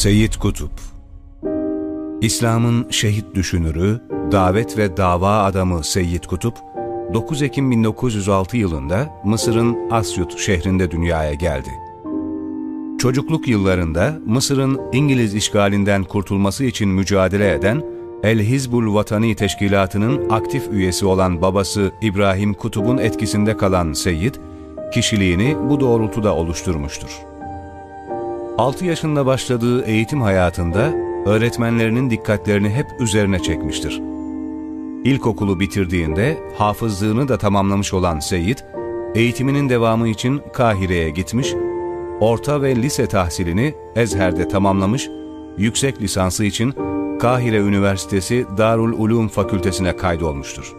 Seyyid Kutup İslam'ın şehit düşünürü, davet ve dava adamı Seyyid Kutup, 9 Ekim 1906 yılında Mısır'ın Asyut şehrinde dünyaya geldi. Çocukluk yıllarında Mısır'ın İngiliz işgalinden kurtulması için mücadele eden El Hizbul Vatani Teşkilatı'nın aktif üyesi olan babası İbrahim Kutup'un etkisinde kalan Seyyid, kişiliğini bu doğrultuda oluşturmuştur. 6 yaşında başladığı eğitim hayatında öğretmenlerinin dikkatlerini hep üzerine çekmiştir. İlkokulu bitirdiğinde hafızlığını da tamamlamış olan Seyyid, eğitiminin devamı için Kahire'ye gitmiş, orta ve lise tahsilini Ezher'de tamamlamış, yüksek lisansı için Kahire Üniversitesi Darul Ulum Fakültesine kaydolmuştur.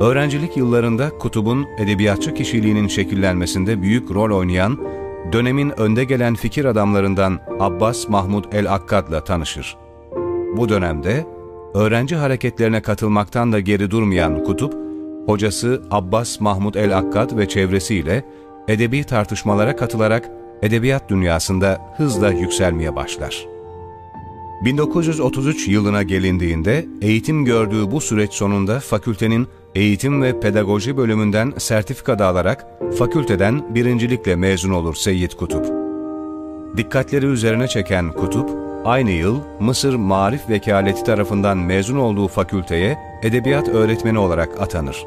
Öğrencilik yıllarında Kutub'un edebiyatçı kişiliğinin şekillenmesinde büyük rol oynayan, dönemin önde gelen fikir adamlarından Abbas Mahmud el-Akkad'la tanışır. Bu dönemde öğrenci hareketlerine katılmaktan da geri durmayan Kutup, hocası Abbas Mahmud el-Akkad ve çevresiyle edebi tartışmalara katılarak edebiyat dünyasında hızla yükselmeye başlar. 1933 yılına gelindiğinde eğitim gördüğü bu süreç sonunda fakültenin eğitim ve pedagoji bölümünden sertifika da alarak fakülteden birincilikle mezun olur Seyyid Kutup. Dikkatleri üzerine çeken Kutup, aynı yıl Mısır Marif Vekaleti tarafından mezun olduğu fakülteye edebiyat öğretmeni olarak atanır.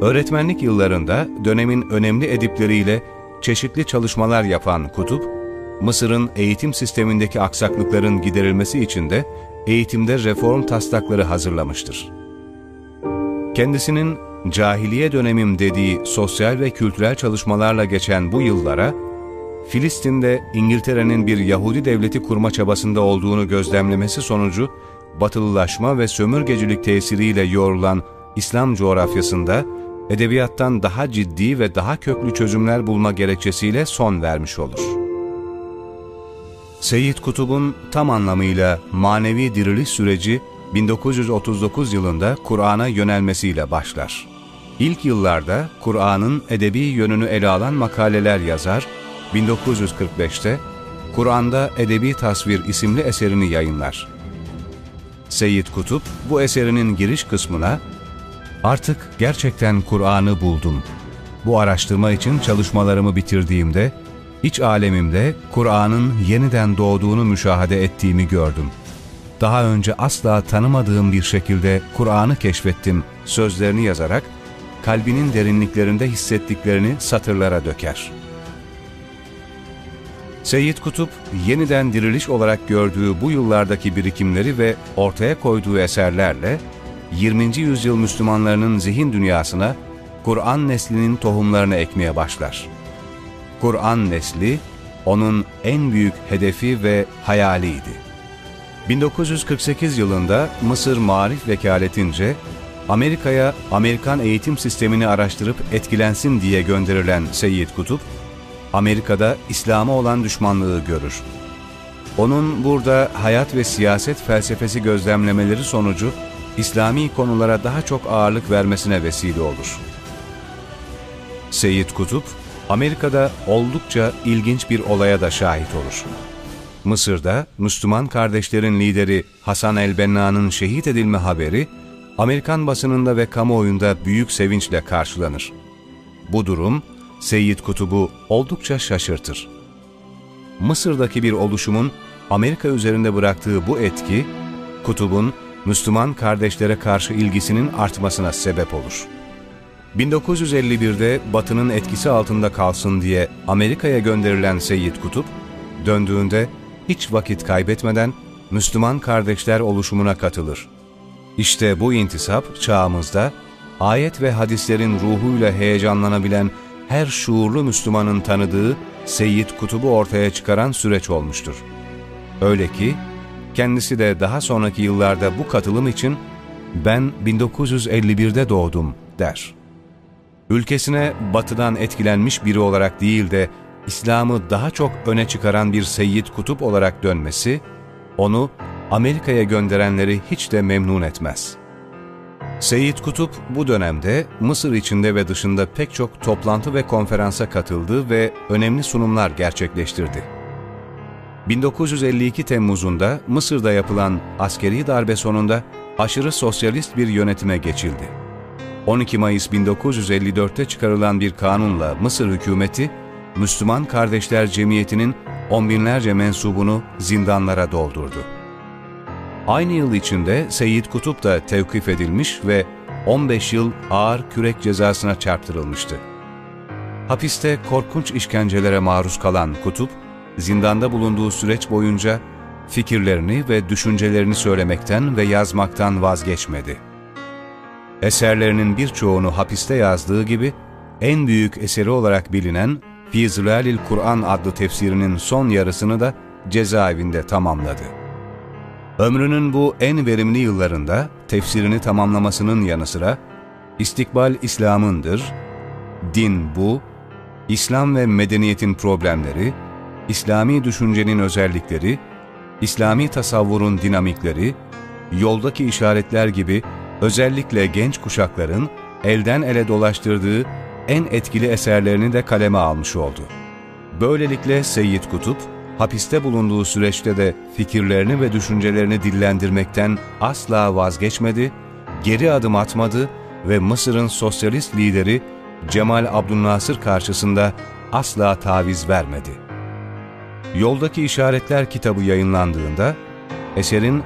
Öğretmenlik yıllarında dönemin önemli edipleriyle çeşitli çalışmalar yapan Kutup, Mısır'ın eğitim sistemindeki aksaklıkların giderilmesi için de eğitimde reform taslakları hazırlamıştır. Kendisinin cahiliye dönemim dediği sosyal ve kültürel çalışmalarla geçen bu yıllara, Filistin'de İngiltere'nin bir Yahudi devleti kurma çabasında olduğunu gözlemlemesi sonucu, batılılaşma ve sömürgecilik tesiriyle yoğrulan İslam coğrafyasında, edebiyattan daha ciddi ve daha köklü çözümler bulma gerekçesiyle son vermiş olur. Seyyid Kutub'un tam anlamıyla manevi diriliş süreci 1939 yılında Kur'an'a yönelmesiyle başlar. İlk yıllarda Kur'an'ın edebi yönünü ele alan makaleler yazar, 1945'te Kur'an'da Edebi Tasvir isimli eserini yayınlar. Seyyid Kutup bu eserinin giriş kısmına Artık gerçekten Kur'an'ı buldum. Bu araştırma için çalışmalarımı bitirdiğimde iç alemimde Kur'an'ın yeniden doğduğunu müşahede ettiğimi gördüm. Daha önce asla tanımadığım bir şekilde Kur'an'ı keşfettim sözlerini yazarak kalbinin derinliklerinde hissettiklerini satırlara döker. Seyyid Kutup, yeniden diriliş olarak gördüğü bu yıllardaki birikimleri ve ortaya koyduğu eserlerle 20. yüzyıl Müslümanlarının zihin dünyasına Kur'an neslinin tohumlarını ekmeye başlar. Kur'an nesli, onun en büyük hedefi ve hayaliydi. 1948 yılında Mısır Marif Vekaletince Amerika'ya Amerikan eğitim sistemini araştırıp etkilensin diye gönderilen Seyyid Kutup, Amerika'da İslam'a olan düşmanlığı görür. Onun burada hayat ve siyaset felsefesi gözlemlemeleri sonucu İslami konulara daha çok ağırlık vermesine vesile olur. Seyyid Kutup, Amerika'da oldukça ilginç bir olaya da şahit olur. Mısır'da Müslüman kardeşlerin lideri Hasan el-Benna'nın şehit edilme haberi, Amerikan basınında ve kamuoyunda büyük sevinçle karşılanır. Bu durum, Seyyid Kutub'u oldukça şaşırtır. Mısır'daki bir oluşumun Amerika üzerinde bıraktığı bu etki, Kutub'un Müslüman kardeşlere karşı ilgisinin artmasına sebep olur. 1951'de Batı'nın etkisi altında kalsın diye Amerika'ya gönderilen Seyyid Kutup, döndüğünde hiç vakit kaybetmeden Müslüman kardeşler oluşumuna katılır. İşte bu intisap çağımızda ayet ve hadislerin ruhuyla heyecanlanabilen her şuurlu Müslümanın tanıdığı Seyyid Kutub'u ortaya çıkaran süreç olmuştur. Öyle ki kendisi de daha sonraki yıllarda bu katılım için ben 1951'de doğdum der. Ülkesine batıdan etkilenmiş biri olarak değil de İslam'ı daha çok öne çıkaran bir Seyyid Kutup olarak dönmesi, onu Amerika'ya gönderenleri hiç de memnun etmez. Seyyid Kutup bu dönemde Mısır içinde ve dışında pek çok toplantı ve konferansa katıldı ve önemli sunumlar gerçekleştirdi. 1952 Temmuz'unda Mısır'da yapılan askeri darbe sonunda aşırı sosyalist bir yönetime geçildi. 12 Mayıs 1954'te çıkarılan bir kanunla Mısır hükümeti, Müslüman Kardeşler Cemiyeti'nin on binlerce mensubunu zindanlara doldurdu. Aynı yıl içinde Seyyid Kutup da tevkif edilmiş ve 15 yıl ağır kürek cezasına çarptırılmıştı. Hapiste korkunç işkencelere maruz kalan Kutup, zindanda bulunduğu süreç boyunca fikirlerini ve düşüncelerini söylemekten ve yazmaktan vazgeçmedi. Eserlerinin birçoğunu hapiste yazdığı gibi, en büyük eseri olarak bilinen Fi Zilalil Kur'an adlı tefsirinin son yarısını da cezaevinde tamamladı. Ömrünün bu en verimli yıllarında tefsirini tamamlamasının yanı sıra, İstikbal İslam'ındır, Din bu, İslam ve medeniyetin problemleri, İslami düşüncenin özellikleri, İslami tasavvurun dinamikleri, yoldaki işaretler gibi özellikle genç kuşakların elden ele dolaştırdığı en etkili eserlerini de kaleme almış oldu. Böylelikle Seyyid Kutup, hapiste bulunduğu süreçte de fikirlerini ve düşüncelerini dillendirmekten asla vazgeçmedi, geri adım atmadı ve Mısır'ın sosyalist lideri Cemal Abdülnasır karşısında asla taviz vermedi. Yoldaki İşaretler kitabı yayınlandığında, eserin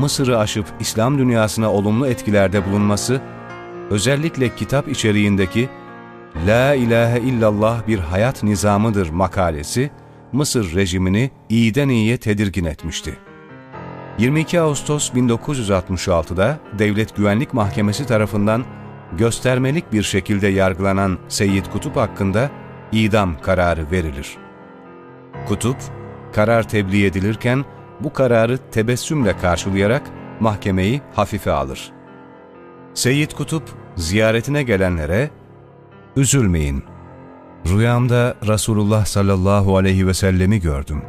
Mısır'ı aşıp İslam dünyasına olumlu etkilerde bulunması, özellikle kitap içeriğindeki La ilahe illallah bir hayat nizamıdır makalesi, Mısır rejimini iyiden iyiye tedirgin etmişti. 22 Ağustos 1966'da Devlet Güvenlik Mahkemesi tarafından göstermelik bir şekilde yargılanan Seyyid Kutup hakkında idam kararı verilir. Kutup, karar tebliğ edilirken bu kararı tebessümle karşılayarak mahkemeyi hafife alır. Seyyid Kutup, ziyaretine gelenlere, ''Üzülmeyin, rüyamda Resulullah sallallahu aleyhi ve sellemi gördüm.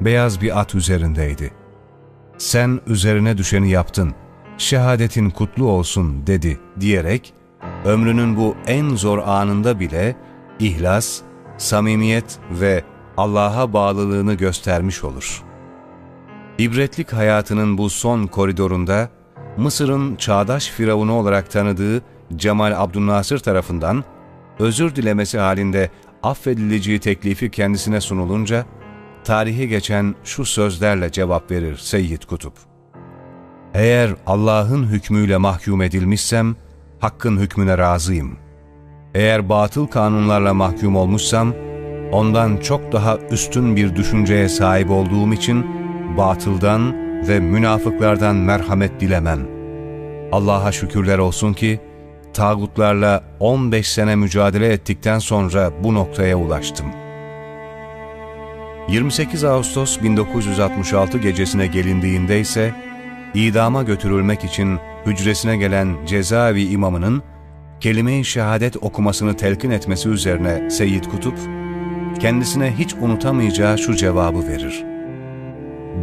Beyaz bir at üzerindeydi. Sen üzerine düşeni yaptın, şehadetin kutlu olsun.'' dedi diyerek, ömrünün bu en zor anında bile ihlas, samimiyet ve Allah'a bağlılığını göstermiş olur. İbretlik hayatının bu son koridorunda, Mısır'ın çağdaş firavunu olarak tanıdığı Cemal Abdülnasır tarafından özür dilemesi halinde affedileceği teklifi kendisine sunulunca, tarihi geçen şu sözlerle cevap verir Seyyid Kutup. Eğer Allah'ın hükmüyle mahkum edilmişsem, Hakk'ın hükmüne razıyım. Eğer batıl kanunlarla mahkum olmuşsam, ondan çok daha üstün bir düşünceye sahip olduğum için batıldan ve münafıklardan merhamet dilemem. Allah'a şükürler olsun ki, tağutlarla 15 sene mücadele ettikten sonra bu noktaya ulaştım. 28 Ağustos 1966 gecesine gelindiğinde ise, idama götürülmek için hücresine gelen cezaevi imamının kelime-i şehadet okumasını telkin etmesi üzerine Seyyid Kutup, kendisine hiç unutamayacağı şu cevabı verir.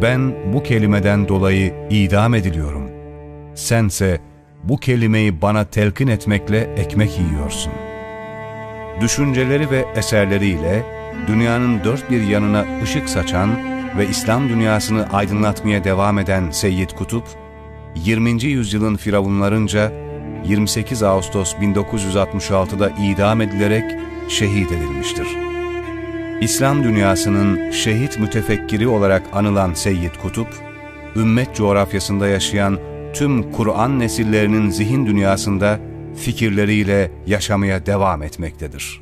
Ben bu kelimeden dolayı idam ediliyorum. Sense bu kelimeyi bana telkin etmekle ekmek yiyorsun. Düşünceleri ve eserleriyle dünyanın dört bir yanına ışık saçan ve İslam dünyasını aydınlatmaya devam eden Seyyid Kutup, 20. yüzyılın firavunlarınca 28 Ağustos 1966'da idam edilerek şehit edilmiştir. İslam dünyasının şehit mütefekkiri olarak anılan Seyyid Kutup, ümmet coğrafyasında yaşayan tüm Kur'an nesillerinin zihin dünyasında fikirleriyle yaşamaya devam etmektedir.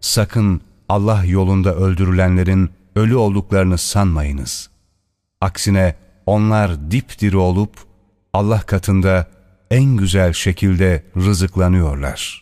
Sakın Allah yolunda öldürülenlerin ölü olduklarını sanmayınız. Aksine onlar dipdiri olup Allah katında en güzel şekilde rızıklanıyorlar.''